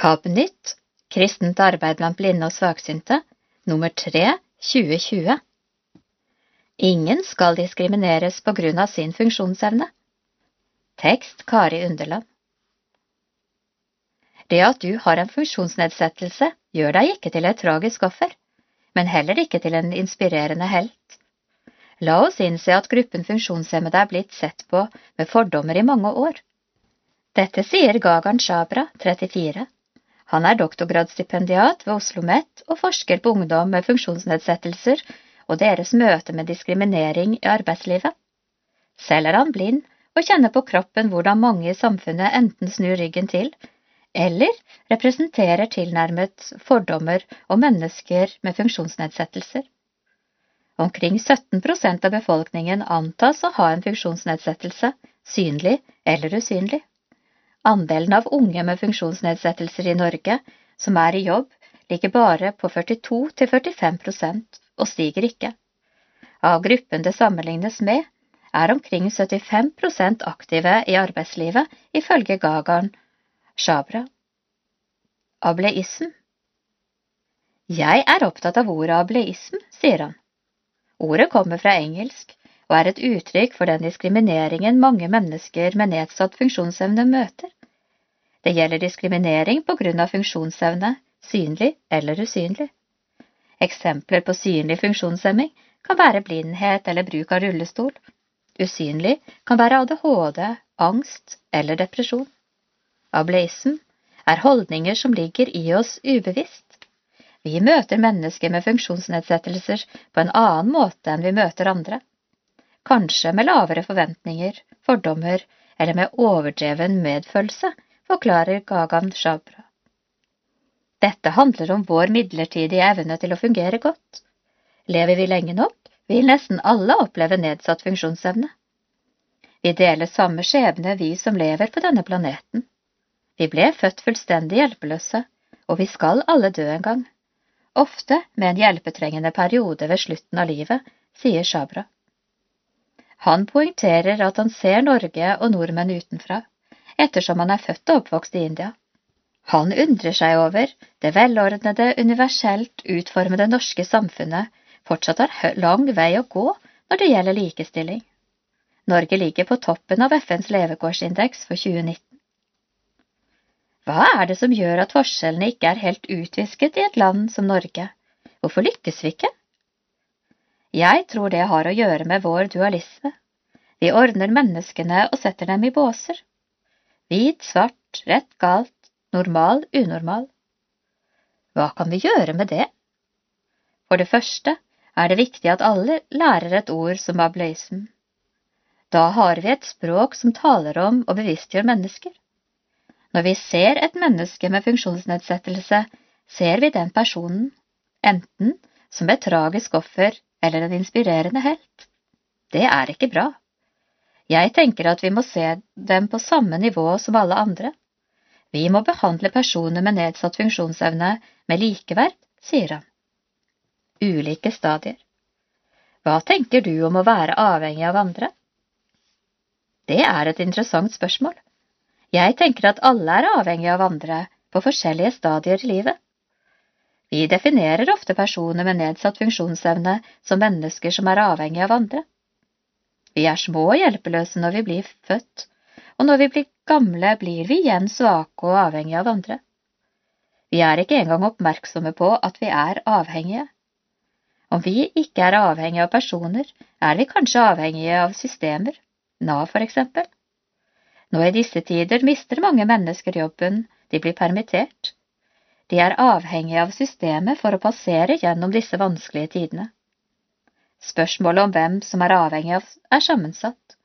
KAB-nytt, Kristent arbeid blant blinde og svaksynte, nummer 3, 2020. Ingen skal diskrimineres på grunn av sin funksjonsevne. Tekst Kari Underland. Det at du har en funksjonsnedsettelse, gjør deg ikke til et tragisk offer, men heller ikke til en inspirerende helt. La oss innse at gruppen funksjonshemmede er blitt sett på med fordommer i mange år. Dette sier Gagan Shabra, 34. Han er doktorgradsstipendiat ved Oslo OsloMet og forsker på ungdom med funksjonsnedsettelser og deres møte med diskriminering i arbeidslivet. Selv er han blind og kjenner på kroppen hvordan mange i samfunnet enten snur ryggen til eller representerer tilnærmet fordommer om mennesker med funksjonsnedsettelser. Omkring 17% av befolkningen antas å ha en funksjonsnedsettelse, synlig eller usynlig. Andelen av unge med funksjonsnedsettelser i Norge som er i jobb, ligger bare på 42–45% og stiger ikke. Av gruppen det sammenlignes med, er omkring 75% aktive i arbeidslivet, ifølge Gagarn Shabra. Ableism Jeg er opptatt av ordet ableism, sier han. Ordet kommer fra engelsk og er et uttrykk for den diskrimineringen mange mennesker med nedsatt funksjonsevne møter. Det gjelder diskriminering på grunn av funksjonsevne, synlig eller usynlig. Eksempler på synlig funksjonshemming kan være blindhet eller bruk av rullestol. Usynlig kan være ADHD, angst eller depresjon. Ableism er holdninger som ligger i oss ubevisst. Vi møter mennesker med funksjonsnedsettelser på en annen måte enn vi møter andre. Kanskje med lavere forventninger, fordommer eller med overdreven medfølelse, forklarer Gagan Shabra. Dette handler om vår midlertidige evne til å fungere godt. Lever vi lenge nok, vil nesten alle oppleve nedsatt funksjonsevne. Vi deler samme skjebne, vi som lever på denne planeten. Vi ble født fullstendig hjelpeløse, og vi skal alle dø en gang ofte med en hjelpetrengende periode ved slutten av livet, sier Shabra. Han poengterer at han ser Norge og nordmenn utenfra, ettersom han er født og oppvokst i India. Han undrer seg over det velordnede, universelt utformede norske samfunnet fortsatt har lang vei å gå når det gjelder likestilling. Norge ligger på toppen av FNs levekårsindeks for 2019. Hva er det som gjør at forskjellene ikke er helt utvisket i et land som Norge? Hvorfor lykkes vi ikke? Jeg tror det har å gjøre med vår dualisme. Vi ordner menneskene og setter dem i båser. Hvit, svart, rett, galt, normal, unormal. Hva kan vi gjøre med det? For det første er det viktig at alle lærer et ord som ableism. Da har vi et språk som taler om og bevisstgjør mennesker. Når vi ser et menneske med funksjonsnedsettelse, ser vi den personen, enten som et tragisk offer eller en inspirerende helt. Det er ikke bra. Jeg tenker at vi må se dem på samme nivå som alle andre. Vi må behandle personer med nedsatt funksjonsevne med likeverd, sier han. Ulike stadier. Hva tenker du om å være avhengig av andre? Det er et interessant spørsmål. Jeg tenker at alle er avhengige av andre på forskjellige stadier i livet. Vi definerer ofte personer med nedsatt funksjonsevne som mennesker som er avhengige av andre. Vi er små og hjelpeløse når vi blir født, og når vi blir gamle, blir vi igjen svake og avhengige av andre. Vi er ikke engang oppmerksomme på at vi er avhengige. Om vi ikke er avhengige av personer, er vi kanskje avhengige av systemer, Nav for eksempel. Nå i disse tider mister mange mennesker jobben, de blir permittert. De er avhengige av systemet for å passere gjennom disse vanskelige tidene. Spørsmålet om hvem som er avhengig av, er sammensatt.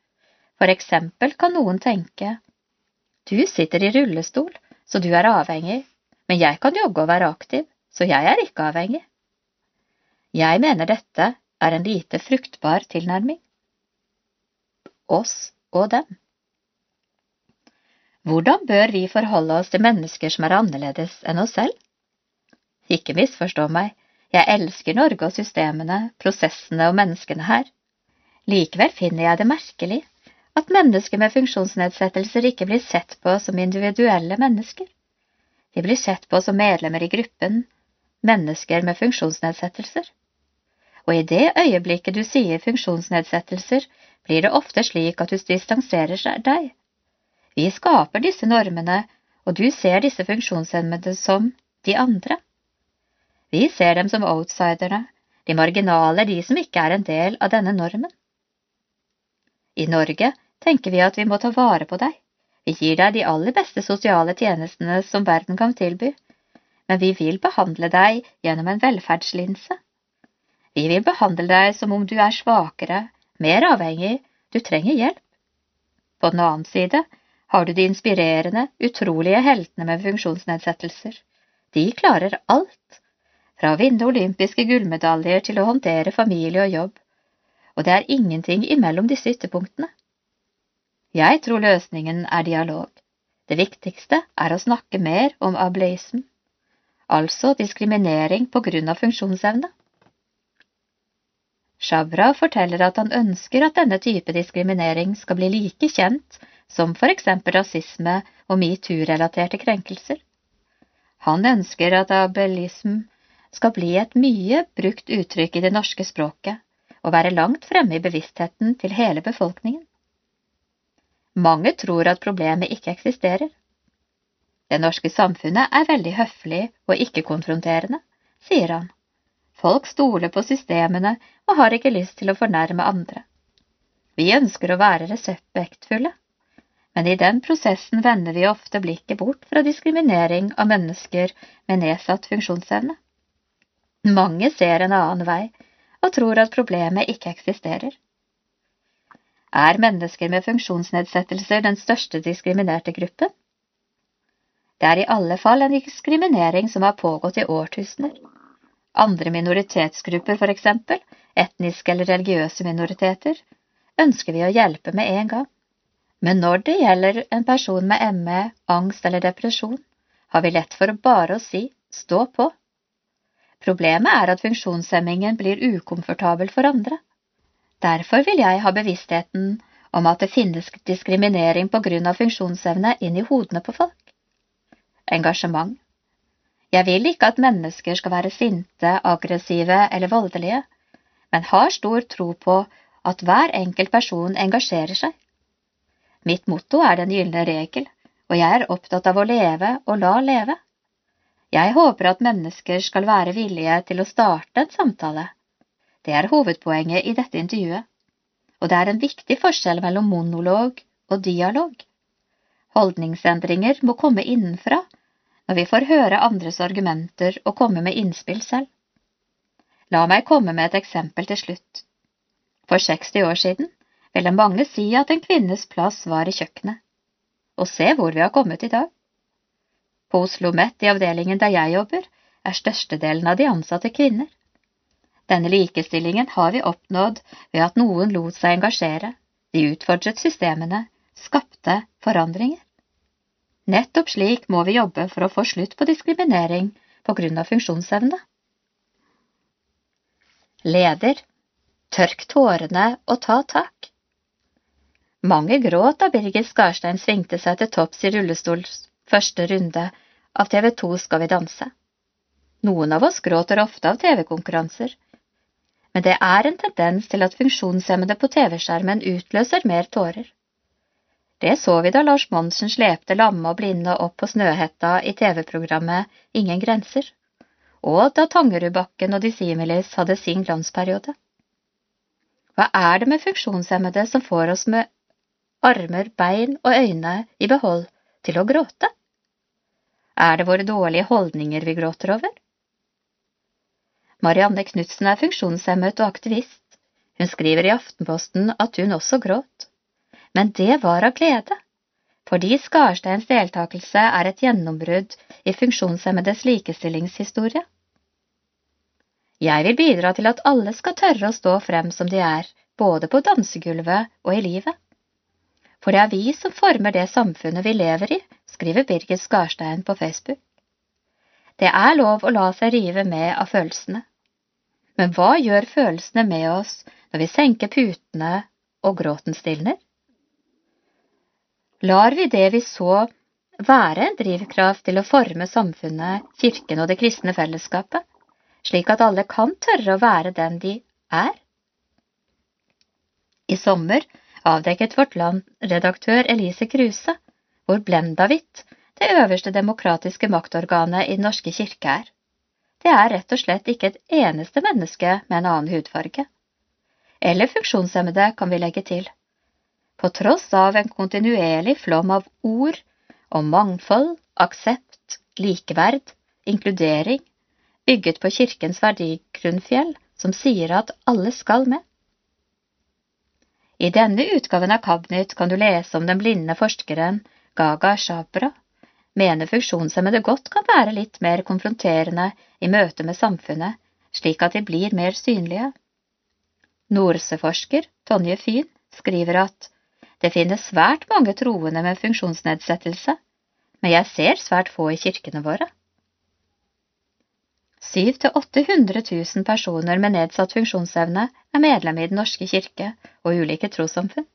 For eksempel kan noen tenke, du sitter i rullestol, så du er avhengig, men jeg kan jogge og være aktiv, så jeg er ikke avhengig. Jeg mener dette er en lite fruktbar tilnærming. Oss og dem. Hvordan bør vi forholde oss til mennesker som er annerledes enn oss selv? Ikke misforstå meg, jeg elsker Norge og systemene, prosessene og menneskene her. Likevel finner jeg det merkelig at mennesker med funksjonsnedsettelser ikke blir sett på som individuelle mennesker. De blir sett på som medlemmer i gruppen mennesker med funksjonsnedsettelser. Og i det øyeblikket du sier funksjonsnedsettelser, blir det ofte slik at du distanserer deg. Vi skaper disse normene, og du ser disse funksjonshemmede som de andre. Vi ser dem som outsiderne, de marginale, de som ikke er en del av denne normen. I Norge tenker vi at vi må ta vare på deg, vi gir deg de aller beste sosiale tjenestene som verden kan tilby, men vi vil behandle deg gjennom en velferdslinse. Vi vil behandle deg som om du er svakere, mer avhengig, du trenger hjelp. På den annen side har du de inspirerende, utrolige heltene med funksjonsnedsettelser. De klarer alt, fra å vinne olympiske gullmedaljer til å håndtere familie og jobb, og det er ingenting imellom disse ytterpunktene. Jeg tror løsningen er dialog. Det viktigste er å snakke mer om ableism, altså diskriminering på grunn av funksjonsevne. Shabra forteller at han ønsker at denne type diskriminering skal bli like kjent som for eksempel rasisme og metoo-relaterte krenkelser. Han ønsker at abelism skal bli et mye brukt uttrykk i det norske språket og være langt fremme i bevisstheten til hele befolkningen. Mange tror at problemet ikke eksisterer. Det norske samfunnet er veldig høflig og ikke-konfronterende, sier han. Folk stoler på systemene og har ikke lyst til å fornærme andre. Vi ønsker å være respektfulle, men i den prosessen vender vi ofte blikket bort fra diskriminering av mennesker med nedsatt funksjonsevne. Mange ser en annen vei og tror at problemet ikke eksisterer. Er mennesker med funksjonsnedsettelser den største diskriminerte gruppen? Det er i alle fall en diskriminering som har pågått i årtusener. Andre minoritetsgrupper, for eksempel, etniske eller religiøse minoriteter, ønsker vi å hjelpe med en gang. Men når det gjelder en person med ME, angst eller depresjon, har vi lett for bare å si stå på. Problemet er at funksjonshemmingen blir ukomfortabel for andre. Derfor vil jeg ha bevisstheten om at det finnes diskriminering på grunn av funksjonsevne inn i hodene på folk. Engasjement. Jeg vil ikke at mennesker skal være sinte, aggressive eller voldelige, men har stor tro på at hver enkelt person engasjerer seg. Mitt motto er den gylne regel, og jeg er opptatt av å leve og la leve. Jeg håper at mennesker skal være villige til å starte en samtale det er hovedpoenget i dette intervjuet, og det er en viktig forskjell mellom monolog og dialog. Holdningsendringer må komme innenfra når vi får høre andres argumenter og komme med innspill selv. La meg komme med et eksempel til slutt. For 60 år siden ville mange si at en kvinnes plass var i kjøkkenet. Og se hvor vi har kommet i dag. På Oslo Met i avdelingen der jeg jobber, er størstedelen av de ansatte kvinner. Denne likestillingen har vi oppnådd ved at noen lot seg engasjere, de utfordret systemene, skapte forandringer. Nettopp slik må vi jobbe for å få slutt på diskriminering på grunn av funksjonsevne. Leder Tørk tårene og ta tak. Mange gråt da Birgit Skarstein svingte seg til topps i rullestols første runde av TV 2 Skal vi danse. Noen av oss gråter ofte av TV-konkurranser, men det er en tendens til at funksjonshemmede på TV-skjermen utløser mer tårer. Det så vi da Lars Monsen slepte lamme og blinde opp på Snøhetta i TV-programmet Ingen grenser, og da Tangerudbakken og Dissimilis hadde sin glansperiode. Hva er det med funksjonshemmede som får oss med armer, bein og øyne i behold til å gråte? Er det våre dårlige holdninger vi gråter over? Marianne Knutsen er funksjonshemmet og aktivist. Hun skriver i Aftenposten at hun også gråt. Men det var av glede, fordi Skarsteins deltakelse er et gjennombrudd i funksjonshemmedes likestillingshistorie. Jeg vil bidra til at alle skal tørre å stå frem som de er, både på dansegulvet og i livet. For det er vi som former det samfunnet vi lever i, skriver Birgit Skarstein på Facebook. Det er lov å la seg rive med av følelsene. Men hva gjør følelsene med oss når vi senker putene og gråten stilner? Lar vi det vi så være en drivkraft til å forme samfunnet, kirken og det kristne fellesskapet, slik at alle kan tørre å være den de er. I sommer avdekket Vårt Land-redaktør Elise Kruse hvor Blendavit, det øverste demokratiske maktorganet i Den norske kirke, er. Det er rett og slett ikke et eneste menneske med en annen hudfarge. Eller funksjonshemmede, kan vi legge til. På tross av en kontinuerlig flom av ord om mangfold, aksept, likeverd, inkludering, bygget på kirkens verdigrunnfjell, som sier at alle skal med. I denne utgaven av Kabnytt kan du lese om den blinde forskeren Gaga Shabra. mener funksjonshemmede godt kan være litt mer konfronterende i møte med samfunnet, slik at de blir mer synlige. Norse-forsker Tonje Fyn skriver at det finnes svært mange troende med funksjonsnedsettelse, men jeg ser svært få i kirkene våre. 700 til 800 000 personer med nedsatt funksjonsevne er medlem i Den norske kirke og ulike trossamfunn.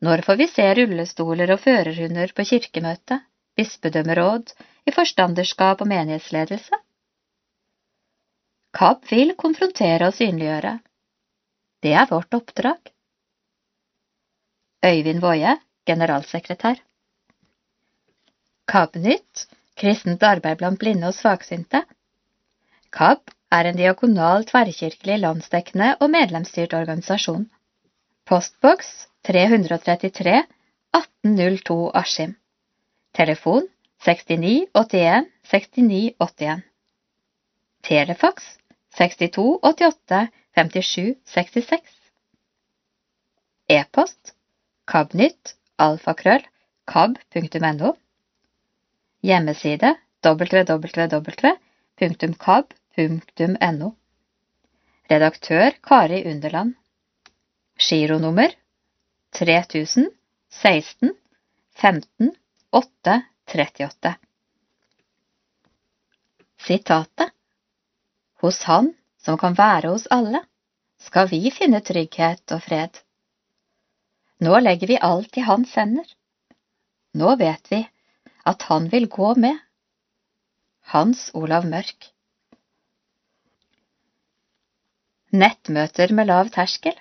Når får vi se rullestoler og førerhunder på kirkemøte, bispedømmeråd, i forstanderskap og menighetsledelse? KAB vil konfrontere og synliggjøre. Det er vårt oppdrag. Øyvind Woie, generalsekretær. KAB-nytt, kristent arbeid blant blinde og svaksynte. KAB er en diakonal tverrkirkelig landsdekkende og medlemsstyrt organisasjon. Postboks 333 1802 Askim. Telefon 69 81 69 81. Telefax 62 88 57 66. E-post kabnytt alfakrøll kab.no. Hjemmeside www.kab.no. Redaktør Kari Underland. Gironummer 3000 16 15 8 38. Sitatet Hos Han som kan være hos alle, skal vi finne trygghet og fred. Nå legger vi alt i hans hender. Nå vet vi at han vil gå med. Hans Olav Mørk Nettmøter med lav terskel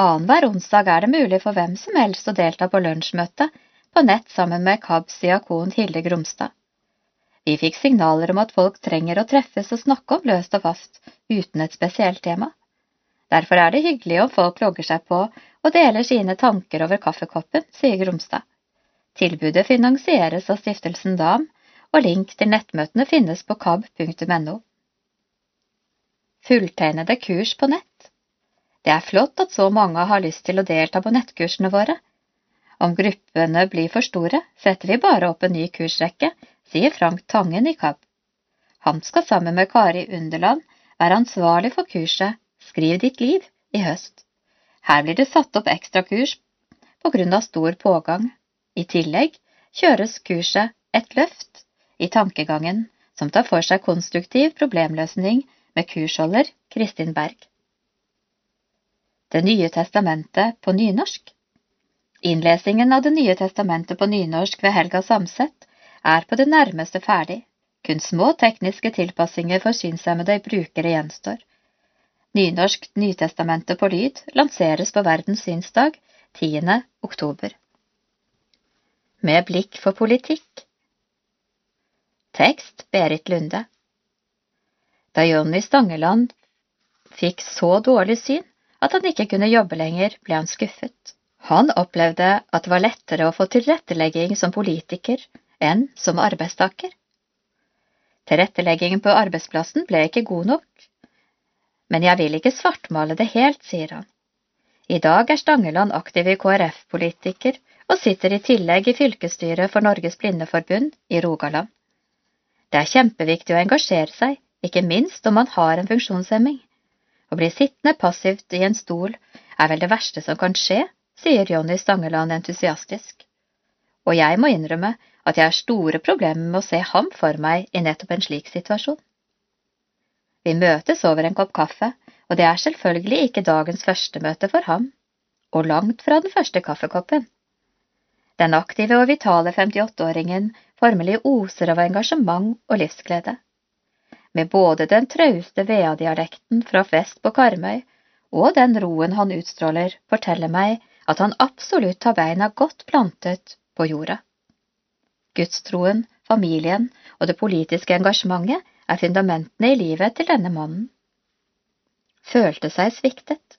Annenhver onsdag er det mulig for hvem som helst å delta på lunsjmøte på nett sammen med KABs diakon Hilde Gromstad. Vi fikk signaler om at folk trenger å treffes og snakke om løst og fast, uten et spesielt tema. Derfor er det hyggelig om folk logger seg på og deler sine tanker over kaffekoppen, sier Gromstad. Tilbudet finansieres av Stiftelsen DAM, og link til nettmøtene finnes på kab.no. Fulltegnede kurs på nett Det er flott at så mange har lyst til å delta på nettkursene våre. Om gruppene blir for store, setter vi bare opp en ny kursrekke, sier Frank Tangen i KAB. Han skal sammen med Kari Underland være ansvarlig for kurset Skriv ditt liv i høst. Her blir det satt opp ekstrakurs av stor pågang. I tillegg kjøres kurset Et løft i tankegangen, som tar for seg konstruktiv problemløsning med kursholder Kristin Berg. Det nye testamentet på nynorsk Innlesingen av Det nye testamentet på nynorsk ved Helga Samset er på det nærmeste ferdig. Kun små tekniske tilpassinger for synshemmede brukere gjenstår. Nynorsk Nytestamentet på lyd lanseres på Verdens synsdag 10. oktober. Med blikk for politikk Tekst Berit Lunde Da Jonny Stangeland fikk så dårlig syn at han ikke kunne jobbe lenger, ble han skuffet. Han opplevde at det var lettere å få tilrettelegging som politiker enn som arbeidstaker. Tilretteleggingen på arbeidsplassen ble ikke god nok, men jeg vil ikke svartmale det helt, sier han. I dag er Stangeland aktiv i KrF-politiker og sitter i tillegg i fylkesstyret for Norges Blindeforbund i Rogaland. Det er kjempeviktig å engasjere seg, ikke minst om man har en funksjonshemming. Å bli sittende passivt i en stol er vel det verste som kan skje, sier Jonny Stangeland entusiastisk. Og jeg må innrømme at jeg har store problemer med å se ham for meg i nettopp en slik situasjon. Vi møtes over en kopp kaffe, og det er selvfølgelig ikke dagens første møte for ham, og langt fra den første kaffekoppen. Den aktive og vitale 58-åringen formelig oser av engasjement og livsglede. Med både den trauste Vea-dialekten fra vest på Karmøy og den roen han utstråler, forteller meg at han absolutt har beina godt plantet på jorda. Gudstroen, familien og det politiske engasjementet er fundamentene i livet til denne mannen. Følte seg sviktet.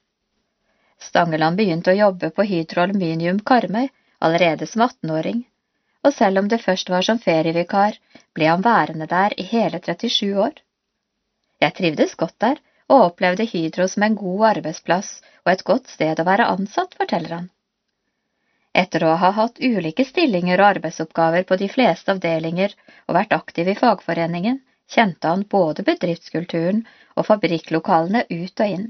Stangeland begynte å jobbe på Hydro Aluminium Karmøy allerede som 18-åring, og selv om det først var som ferievikar, ble han værende der i hele 37 år. Jeg trivdes godt der og opplevde Hydro som en god arbeidsplass og et godt sted å være ansatt, forteller han. Etter å ha hatt ulike stillinger og arbeidsoppgaver på de fleste avdelinger og vært aktiv i fagforeningen, kjente han både bedriftskulturen og fabrikklokalene ut og inn.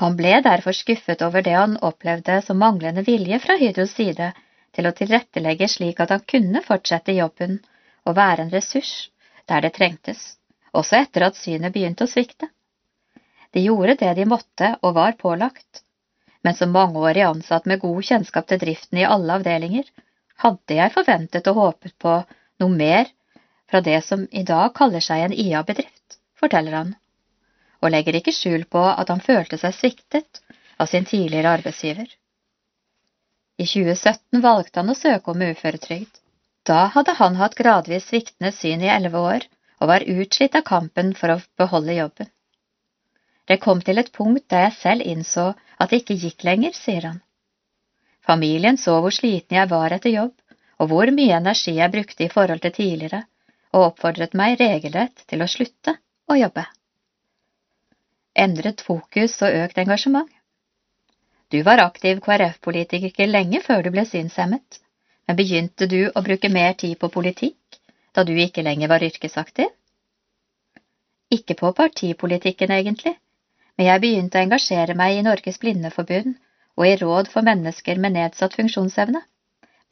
Han ble derfor skuffet over det han opplevde som manglende vilje fra Hydros side til å tilrettelegge slik at han kunne fortsette jobben og være en ressurs der det trengtes, også etter at synet begynte å svikte. De gjorde det de måtte og var pålagt, men som mangeårig ansatt med god kjennskap til driften i alle avdelinger, hadde jeg forventet og håpet på noe mer fra det som i dag kaller seg en IA-bedrift, forteller han, og legger ikke skjul på at han følte seg sviktet av sin tidligere arbeidsgiver. I 2017 valgte han å søke om uføretrygd. Da hadde han hatt gradvis sviktende syn i elleve år og var utslitt av kampen for å beholde jobben. Det kom til et punkt der jeg selv innså at det ikke gikk lenger, sier han. Familien så hvor sliten jeg var etter jobb, og hvor mye energi jeg brukte i forhold til tidligere, og oppfordret meg regelrett til å slutte å jobbe. Endret fokus og økt engasjement. Du var aktiv KrF-politiker lenge før du ble synshemmet, men begynte du å bruke mer tid på politikk da du ikke lenger var yrkesaktiv? Ikke på partipolitikken, egentlig, men jeg begynte å engasjere meg i Norges Blindeforbund og i Råd for mennesker med nedsatt funksjonsevne,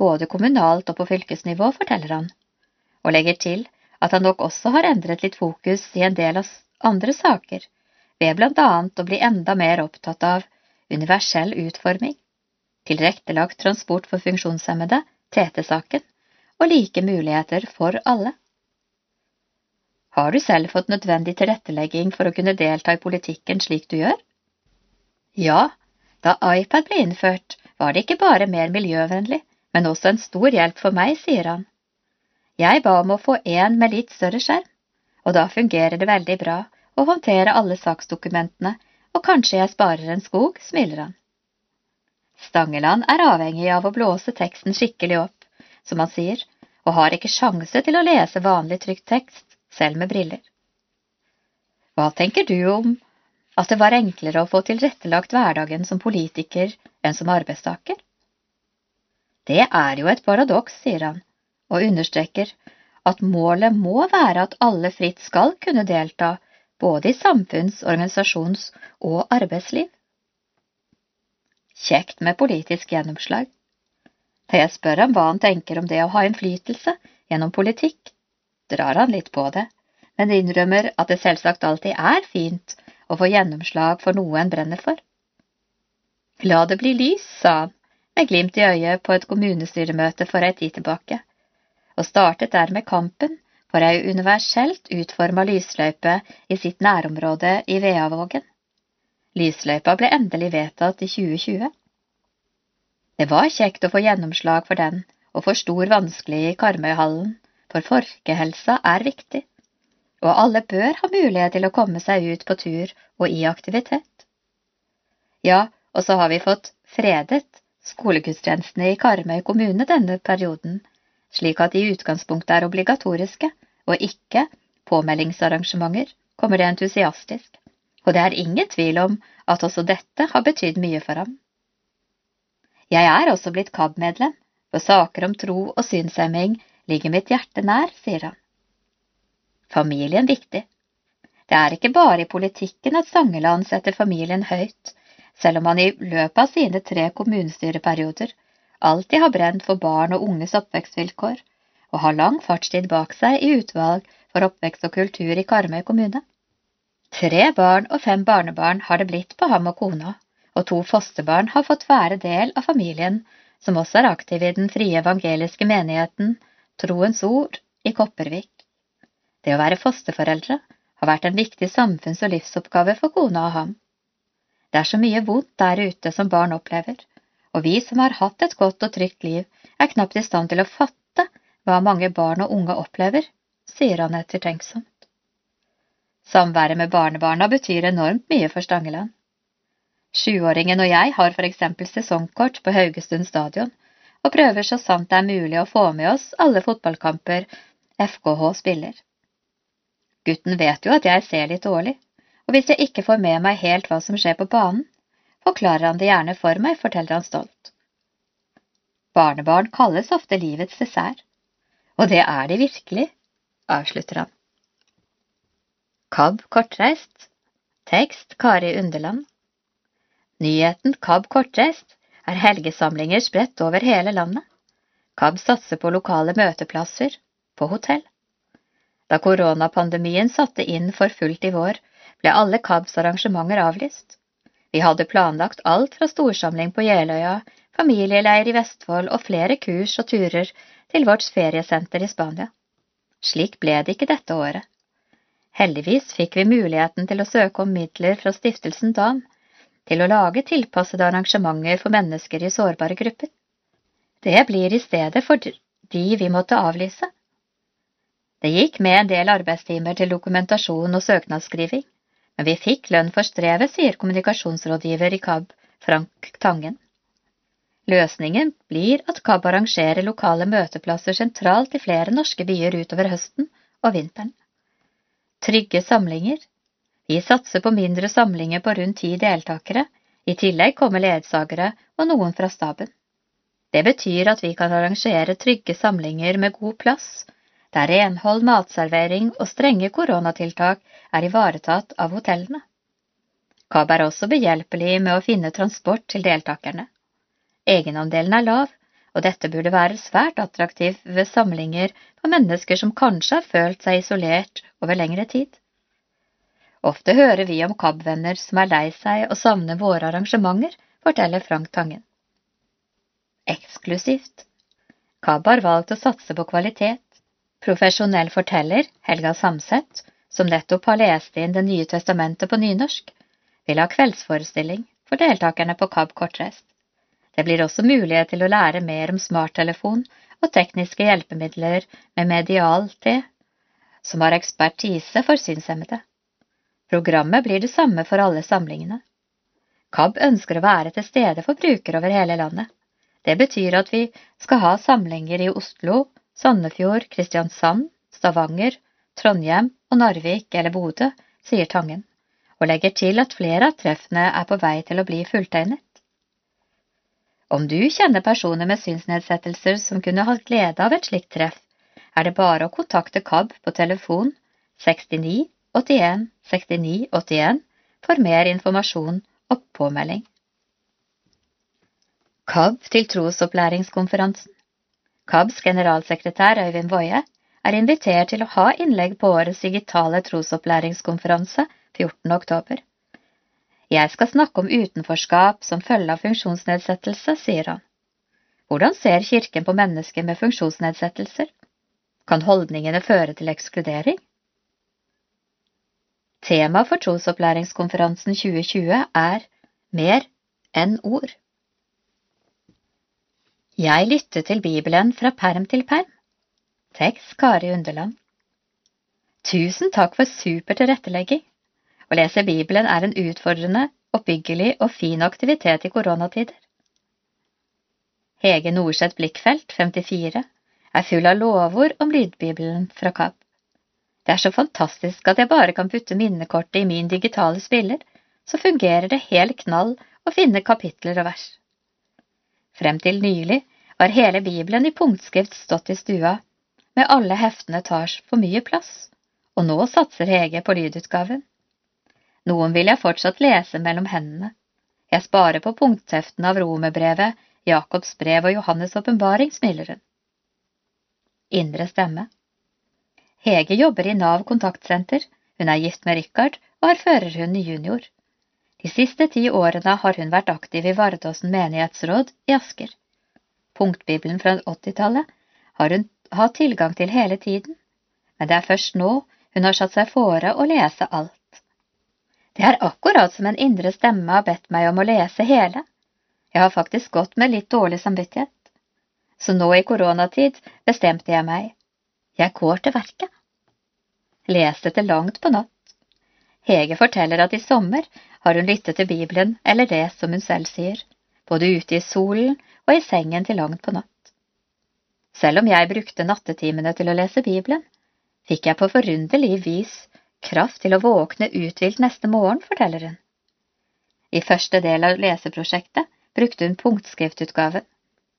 både kommunalt og på fylkesnivå, forteller han, og legger til at han nok også har endret litt fokus i en del av andre saker, ved blant annet å bli enda mer opptatt av universell utforming, tilrettelagt transport for funksjonshemmede, TT-saken, og like muligheter for alle. Har du selv fått nødvendig tilrettelegging for å kunne delta i politikken slik du gjør? Ja, da iPad ble innført, var det ikke bare mer miljøvennlig, men også en stor hjelp for meg, sier han. Jeg ba om å få en med litt større skjerm, og da fungerer det veldig bra å håndtere alle saksdokumentene og kanskje jeg sparer en skog, smiler han. Stangeland er avhengig av å blåse teksten skikkelig opp, som han sier, og har ikke sjanse til å lese vanlig trykt tekst, selv med briller. Hva tenker du om at det var enklere å få tilrettelagt hverdagen som politiker enn som arbeidstaker? Det er jo et paradoks, sier han, og understreker at målet må være at alle fritt skal kunne delta både i samfunns-, organisasjons- og arbeidsliv. Kjekt med politisk gjennomslag. Da jeg spør ham hva han tenker om det å ha innflytelse gjennom politikk, drar han litt på det, men innrømmer at det selvsagt alltid er fint å få gjennomslag for noe en brenner for. La det bli lys, sa han, med glimt i øyet på et kommunestyremøte for ei tid tilbake, og startet dermed kampen for ei universelt utforma lysløype i sitt nærområde i Veavågen. Lysløypa ble endelig vedtatt i 2020. Det var kjekt å få gjennomslag for den, og for stor vanskelig i Karmøyhallen, for folkehelsa er viktig, og alle bør ha mulighet til å komme seg ut på tur og i aktivitet. Ja, og så har vi fått fredet skolegudstjenestene i Karmøy kommune denne perioden, slik at de i utgangspunktet er obligatoriske, og ikke påmeldingsarrangementer, kommer det entusiastisk, og det er ingen tvil om at også dette har betydd mye for ham. Jeg er også blitt KAB-medlem, for saker om tro og synshemming ligger mitt hjerte nær, sier han. Familien viktig. Det er ikke bare i politikken at Stangeland setter familien høyt, selv om han i løpet av sine tre kommunestyreperioder alltid har brent for barn og unges oppvekstvilkår, og har lang fartstid bak seg i utvalg for oppvekst og kultur i Karmøy kommune. Tre barn og fem barnebarn har det blitt på ham og kona, og to fosterbarn har fått være del av familien som også er aktiv i den frie evangeliske menigheten Troens Ord i Kopervik. Det å være fosterforeldre har vært en viktig samfunns- og livsoppgave for kona og ham. Det er så mye vondt der ute som barn opplever, og vi som har hatt et godt og trygt liv, er knapt i stand til å fatte hva mange barn og unge opplever, sier han ettertenksomt. Samværet med barnebarna betyr enormt mye for Stangeland. Sjuåringen og jeg har for eksempel sesongkort på Haugestund stadion, og prøver så sant det er mulig å få med oss alle fotballkamper FKH spiller. Gutten vet jo at jeg ser litt dårlig, og hvis jeg ikke får med meg helt hva som skjer på banen, forklarer han det gjerne for meg, forteller han stolt. Barnebarn kalles ofte livets dessert, og det er de virkelig, avslutter han. KAB kortreist Tekst Kari Underland Nyheten KAB kortreist er helgesamlinger spredt over hele landet. KAB satser på lokale møteplasser, på hotell. Da koronapandemien satte inn for fullt i vår, ble alle KABs arrangementer avlyst. Vi hadde planlagt alt fra storsamling på Jeløya, familieleir i Vestfold og flere kurs og turer til vårt feriesenter i Spania. Slik ble det ikke dette året. Heldigvis fikk vi muligheten til å søke om midler fra stiftelsen DAN til å lage tilpassede arrangementer for mennesker i sårbare grupper. Det blir i stedet for de vi måtte avlyse. Det gikk med en del arbeidstimer til dokumentasjon og søknadsskriving, men vi fikk lønn for strevet, sier kommunikasjonsrådgiver i KAB, Frank Tangen. Løsningen blir at KAB arrangerer lokale møteplasser sentralt i flere norske byer utover høsten og vinteren. Trygge samlinger vi satser på mindre samlinger på rundt ti deltakere, i tillegg kommer ledsagere og noen fra staben. Det betyr at vi kan arrangere trygge samlinger med god plass, der renhold, matservering og strenge koronatiltak er ivaretatt av hotellene. KAB er også behjelpelig med å finne transport til deltakerne. Egenandelen er lav, og dette burde være svært attraktivt ved samlinger for mennesker som kanskje har følt seg isolert over lengre tid. Ofte hører vi om KAB-venner som er lei seg og savner våre arrangementer, forteller Frank Tangen. Eksklusivt. KAB har valgt å satse på kvalitet. Profesjonell forteller, Helga Samset, som nettopp har lest inn Det nye testamentet på nynorsk, vil ha kveldsforestilling for deltakerne på KAB kortreist. Det blir også mulighet til å lære mer om smarttelefon og tekniske hjelpemidler med Medial-T, som har ekspertise for synshemmede. Programmet blir det samme for alle samlingene. KAB ønsker å være til stede for brukere over hele landet. Det betyr at vi skal ha samlinger i Oslo, Sandefjord, Kristiansand, Stavanger, Trondheim og Narvik eller Bodø, sier Tangen, og legger til at flere av treffene er på vei til å bli fulltegnet. Om du kjenner personer med synsnedsettelser som kunne hatt glede av et slikt treff, er det bare å kontakte KAB på telefon 69 81 69 81 for mer informasjon og påmelding. KAB til trosopplæringskonferansen KABs generalsekretær Øyvind Woie er invitert til å ha innlegg på årets digitale trosopplæringskonferanse 14. oktober. Jeg skal snakke om utenforskap som følge av funksjonsnedsettelse, sier han. Hvordan ser Kirken på mennesker med funksjonsnedsettelser? Kan holdningene føre til ekskludering? Tema for trosopplæringskonferansen 2020 er Mer enn ord. Jeg lytter til Bibelen fra perm til perm. Tekst Kari Underland. Tusen takk for super tilrettelegging. Å lese Bibelen er en utfordrende, oppbyggelig og fin aktivitet i koronatider. Hege Norseth Blikkfelt, 54, er full av lovord om lydbibelen fra Kapp. Det er så fantastisk at jeg bare kan putte minnekortet i min digitale spiller, så fungerer det helt knall å finne kapitler og vers. Frem til nylig var hele Bibelen i punktskrift stått i stua, med alle heftene tar for mye plass, og nå satser Hege på lydutgaven. Noen vil jeg fortsatt lese mellom hendene. Jeg sparer på punktheftene av romerbrevet, Jakobs brev og Johannes' åpenbaring, smiler hun. Indre stemme. Hege jobber i Nav kontaktsenter, hun er gift med Richard og har førerhund junior. De siste ti årene har hun vært aktiv i Vardåsen menighetsråd i Asker. punktbibelen fra 80-tallet, har hun hatt tilgang til hele tiden, men det er først nå hun har satt seg fore å lese alt. Det er akkurat som en indre stemme har bedt meg om å lese hele. Jeg har faktisk gått med litt dårlig samvittighet. Så nå i koronatid bestemte jeg meg. Jeg går til verket. Leste til langt på natt. Hege forteller at i sommer har hun lyttet til Bibelen eller lest som hun selv sier, både ute i solen og i sengen til langt på natt. Selv om jeg brukte nattetimene til å lese Bibelen, fikk jeg på forunderlig vis kraft til å våkne uthvilt neste morgen, forteller hun. I første del av leseprosjektet brukte hun punktskriftutgave.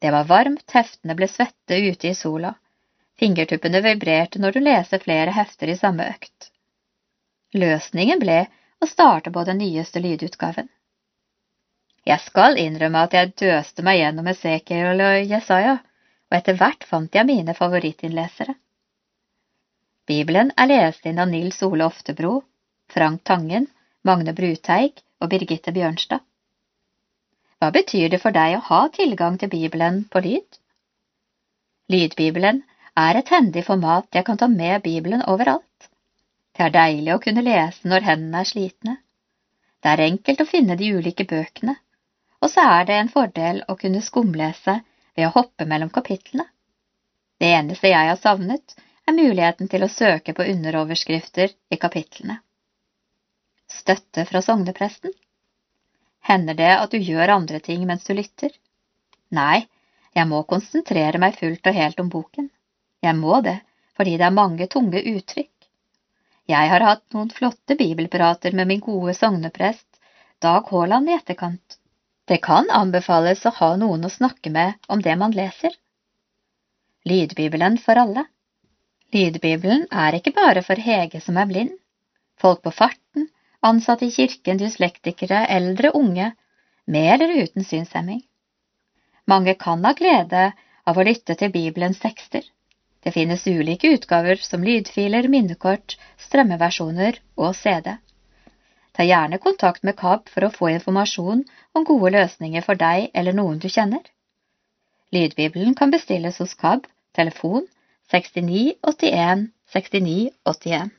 Det var varmt, heftene ble svette ute i sola. Fingertuppene vibrerte når du leser flere hefter i samme økt. Løsningen ble å starte på den nyeste lydutgaven. Jeg skal innrømme at jeg døste meg gjennom Esekiel og Jesaja, og etter hvert fant jeg mine favorittinnlesere. Bibelen er lest inn av Nils Ole Oftebro, Frank Tangen, Magne Bruteig og Birgitte Bjørnstad. Hva betyr det for deg å ha tilgang til Bibelen på lyd? Lydbibelen er et hendig format jeg kan ta med Bibelen overalt. Det er deilig å kunne lese når hendene er slitne. Det er enkelt å finne de ulike bøkene, og så er det en fordel å kunne skumlese ved å hoppe mellom kapitlene. Det eneste jeg har savnet, er muligheten til å søke på underoverskrifter i kapitlene. Støtte fra sognepresten Hender det at du gjør andre ting mens du lytter? Nei, jeg må konsentrere meg fullt og helt om boken. Jeg må det, fordi det er mange tunge uttrykk. Jeg har hatt noen flotte bibelprater med min gode sogneprest, Dag Haaland, i etterkant. Det kan anbefales å ha noen å snakke med om det man leser. Lydbibelen for alle Lydbibelen er ikke bare for Hege som er blind. Folk på farten, ansatte i kirken, dyslektikere, eldre, unge, med eller uten synshemming. Mange kan ha glede av å lytte til Bibelens tekster. Det finnes ulike utgaver som lydfiler, minnekort, strømmeversjoner og CD. Ta gjerne kontakt med KAB for å få informasjon om gode løsninger for deg eller noen du kjenner. Lydbibelen kan bestilles hos KAB, telefon 6981 6981.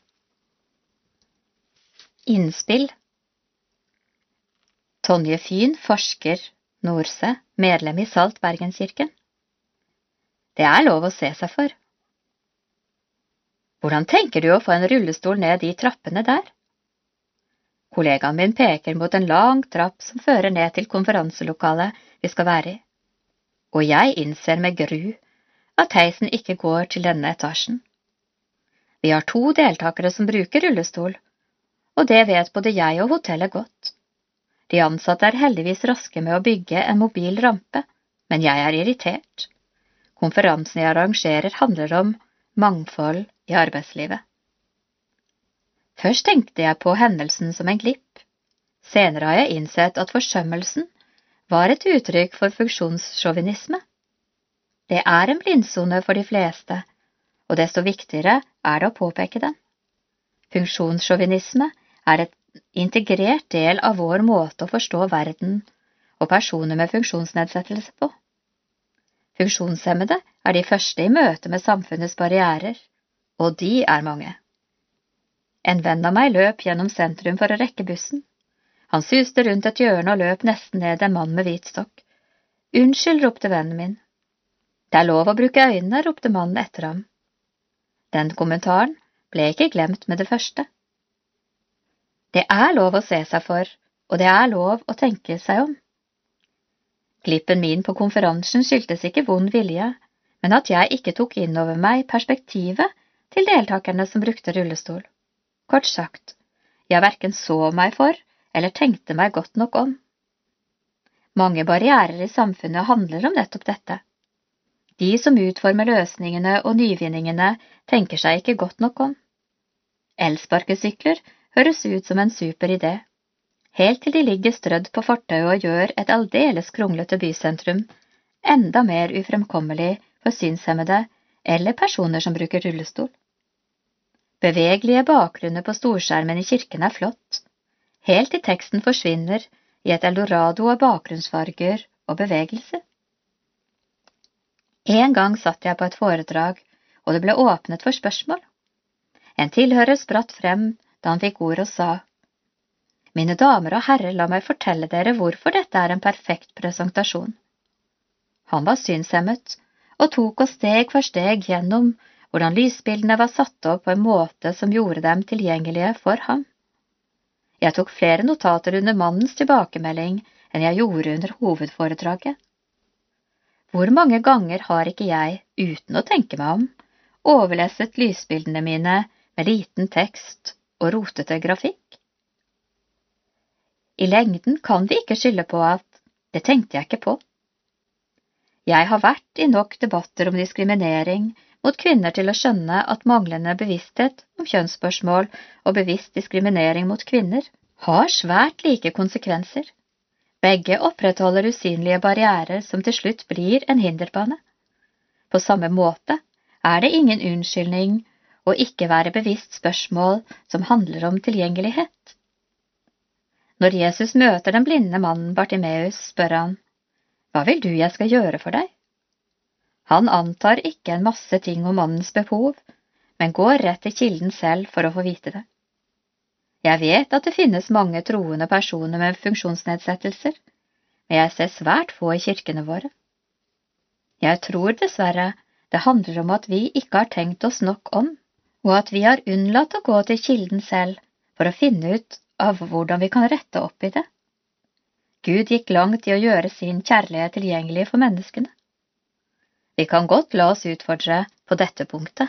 Innspill Tonje Fyn, forsker, Norse, medlem i Salt Bergenskirken. Det er lov å se seg for. Hvordan tenker du å få en rullestol ned de trappene der? Kollegaen min peker mot en lang trapp som fører ned til konferanselokalet vi skal være i, og jeg innser med gru at heisen ikke går til denne etasjen. Vi har to deltakere som bruker rullestol, og det vet både jeg og hotellet godt. De ansatte er heldigvis raske med å bygge en mobil rampe, men jeg er irritert. Konferansen jeg arrangerer handler om mangfold i arbeidslivet. Først tenkte jeg på hendelsen som en glipp. Senere har jeg innsett at forsømmelsen var et uttrykk for funksjonssjåvinisme. Det er en blindsone for de fleste, og desto viktigere er det å påpeke den. Funksjonssjåvinisme er et integrert del av vår måte å forstå verden og personer med funksjonsnedsettelse på. Funksjonshemmede er de første i møte med samfunnets barrierer, og de er mange. En venn av meg løp gjennom sentrum for å rekke bussen. Han suste rundt et hjørne og løp nesten ned en mann med hvit stokk. Unnskyld, ropte vennen min, det er lov å bruke øynene, ropte mannen etter ham. Den kommentaren ble ikke glemt med det første. Det er lov å se seg for, og det er lov å tenke seg om. Glippen min på konferansen skyldtes ikke vond vilje, men at jeg ikke tok inn over meg perspektivet til deltakerne som brukte rullestol. Kort sagt, jeg verken så meg for eller tenkte meg godt nok om. Mange barrierer i samfunnet handler om nettopp dette. De som utformer løsningene og nyvinningene, tenker seg ikke godt nok om. Elsparkesykler høres ut som en super idé, helt til de ligger strødd på fortauet og gjør et aldeles kronglete bysentrum enda mer ufremkommelig for synshemmede eller personer som bruker rullestol. Bevegelige bakgrunner på storskjermen i kirken er flott, helt til teksten forsvinner i et eldorado av bakgrunnsfarger og bevegelse. En gang satt jeg på et foredrag, og det ble åpnet for spørsmål. En tilhører spratt frem da han fikk ord og sa, Mine damer og herrer, la meg fortelle dere hvorfor dette er en perfekt presentasjon. Han var synshemmet og tok oss steg for steg gjennom hvordan lysbildene var satt opp på en måte som gjorde dem tilgjengelige for ham. Jeg tok flere notater under mannens tilbakemelding enn jeg gjorde under hovedforedraget. Hvor mange ganger har ikke jeg, uten å tenke meg om, overleset lysbildene mine med liten tekst og rotete grafikk? I lengden kan vi ikke skylde på at det tenkte jeg ikke på. Jeg har vært i nok debatter om diskriminering mot kvinner til å skjønne at manglende bevissthet om kjønnsspørsmål og bevisst diskriminering mot kvinner har svært like konsekvenser. Begge opprettholder usynlige barrierer som til slutt blir en hinderbane. På samme måte er det ingen unnskyldning å ikke være bevisst spørsmål som handler om tilgjengelighet. Når Jesus møter den blinde mannen Bartimeus, spør han, Hva vil du jeg skal gjøre for deg? Han antar ikke en masse ting om mannens behov, men går rett til kilden selv for å få vite det. Jeg vet at det finnes mange troende personer med funksjonsnedsettelser, men jeg ser svært få i kirkene våre. Jeg tror dessverre det handler om at vi ikke har tenkt oss nok om, og at vi har unnlatt å gå til kilden selv for å finne ut av hvordan vi kan rette opp i det. Gud gikk langt i å gjøre sin kjærlighet tilgjengelig for menneskene. Vi kan godt la oss utfordre på dette punktet.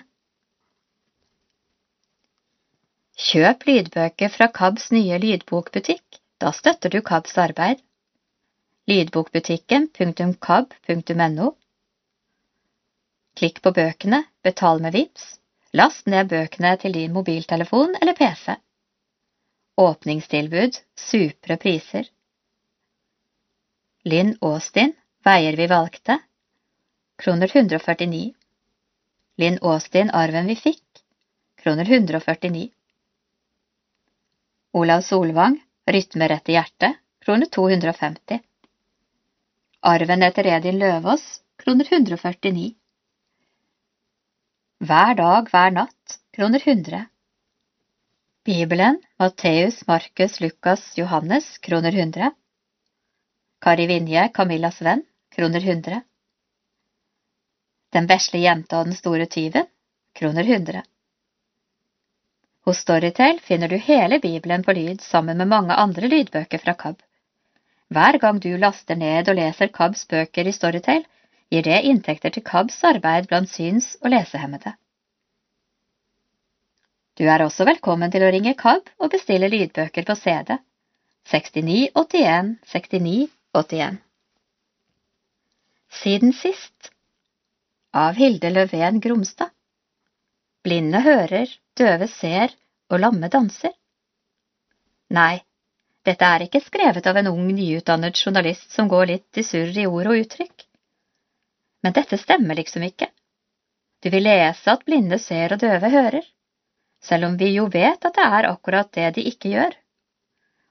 Kjøp lydbøker fra KABs nye lydbokbutikk, da støtter du KABs arbeid. Lydbokbutikken.kab.no Klikk på bøkene, betal med VIPS, last ned bøkene til din mobiltelefon eller PC. Åpningstilbud, supre priser. Linn Austin, Veier vi valgte, kroner 149. Linn Austin, Arven vi fikk, kroner 149. Olav Solvang, Rytmerett i hjertet, kroner 250. Arven etter Edin Løvaas, kroner 149. Hver dag, hver natt, kroner 100. Bibelen, Matteus, Markus, Lukas, Johannes, kroner 100. Kari Vinje, Camillas venn, kroner 100. Den vesle jenta og den store tyven, kroner 100. Hos Storytel finner du hele Bibelen på lyd sammen med mange andre lydbøker fra KAB. Hver gang du laster ned og leser KABs bøker i Storytel, gir det inntekter til KABs arbeid blant syns- og lesehemmede. Du er også velkommen til å ringe KAB og bestille lydbøker på CD 6981 6981. Siden sist av Hilde Løven Gromstad. Blinde hører, døve ser og lamme danser. Nei, dette er ikke skrevet av en ung, nyutdannet journalist som går litt i surr i ord og uttrykk. Men dette stemmer liksom ikke. Du vil lese at blinde ser og døve hører, selv om vi jo vet at det er akkurat det de ikke gjør.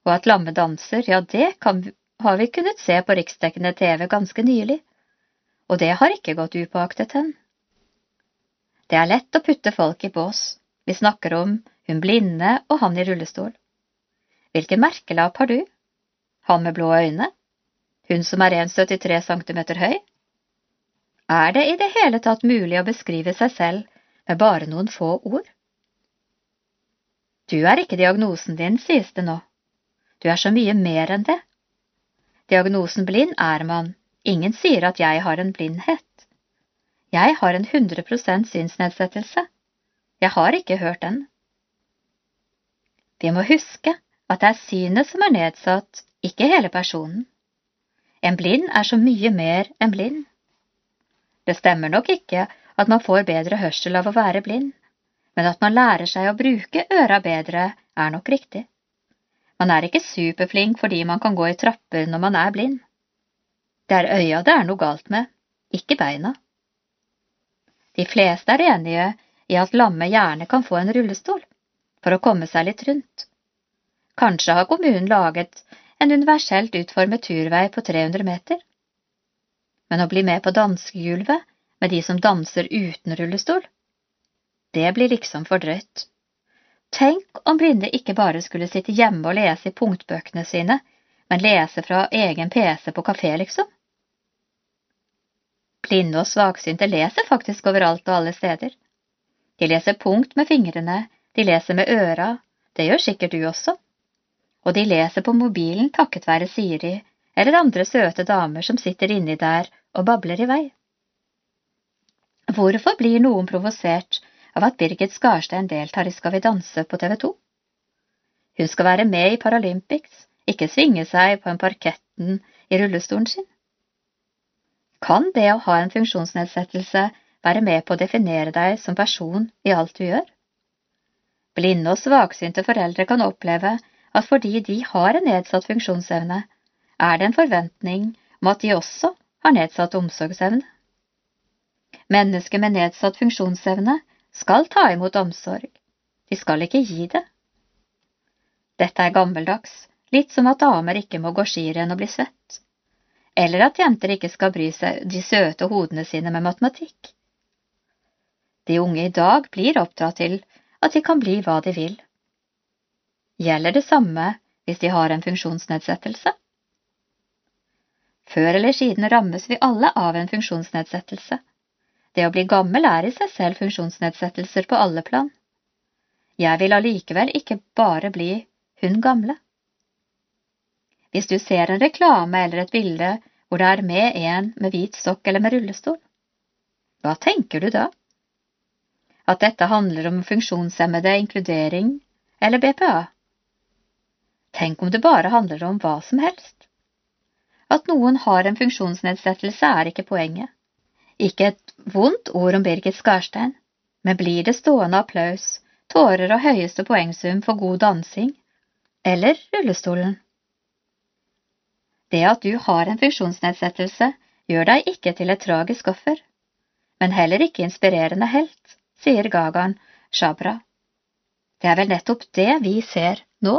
Og at lamme danser, ja, det kan, har vi kunnet se på riksdekkende TV ganske nylig og det har ikke gått upåaktet hen. Det er lett å putte folk i bås. Vi snakker om hun blinde og han i rullestol. Hvilken merkelapp har du? Han med blå øyne? Hun som er 1,73 cm høy? Er det i det hele tatt mulig å beskrive seg selv med bare noen få ord? Du er ikke diagnosen din, sies det nå. Du er så mye mer enn det. Diagnosen blind er man, Ingen sier at jeg har en blindhet. Jeg har en 100% synsnedsettelse. Jeg har ikke hørt den. Vi må huske at det er synet som er nedsatt, ikke hele personen. En blind er så mye mer enn blind. Det stemmer nok ikke at man får bedre hørsel av å være blind, men at man lærer seg å bruke øra bedre, er nok riktig. Man er ikke superflink fordi man kan gå i trapper når man er blind. Det er øya det er noe galt med, ikke beina. De fleste er enige i at lamme gjerne kan få en rullestol for å komme seg litt rundt. Kanskje har kommunen laget en universelt utformet turvei på 300 meter. Men å bli med på danskegulvet med de som danser uten rullestol? Det blir liksom for drøyt. Tenk om blinde ikke bare skulle sitte hjemme og lese i punktbøkene sine, men lese fra egen PC på kafé, liksom. Blinde og svaksynte leser faktisk overalt og alle steder. De leser punkt med fingrene, de leser med øra, det gjør sikkert du også. Og de leser på mobilen takket være Siri eller andre søte damer som sitter inni der og babler i vei. Hvorfor blir noen provosert av at Birgit Skarstein deltar i Skal vi danse på TV 2? Hun skal være med i Paralympics, ikke svinge seg på en parketten i rullestolen sin. Kan det å ha en funksjonsnedsettelse være med på å definere deg som person i alt du gjør? Blinde og svaksynte foreldre kan oppleve at fordi de har en nedsatt funksjonsevne, er det en forventning om at de også har nedsatt omsorgsevne. Mennesker med nedsatt funksjonsevne skal ta imot omsorg, de skal ikke gi det. Dette er gammeldags, litt som at damer ikke må gå skirenn og bli svett, eller at jenter ikke skal bry seg de søte hodene sine med matematikk. De unge i dag blir oppdratt til at de kan bli hva de vil. Gjelder det samme hvis de har en funksjonsnedsettelse? Før eller siden rammes vi alle av en funksjonsnedsettelse. Det å bli gammel er i seg selv funksjonsnedsettelser på alle plan. Jeg vil allikevel ikke bare bli hun gamle. Hvis du ser en reklame eller et bilde hvor det er med en med hvit stokk eller med rullestol, hva tenker du da? At dette handler om funksjonshemmede, inkludering eller BPA? Tenk om det bare handler om hva som helst. At noen har en funksjonsnedsettelse, er ikke poenget. Ikke et vondt ord om Birgit Skarstein, men blir det stående applaus, tårer og høyeste poengsum for god dansing, eller rullestolen? Det at du har en funksjonsnedsettelse, gjør deg ikke til et tragisk offer, men heller ikke inspirerende helt, sier Gagan Shabra. Det er vel nettopp det vi ser nå.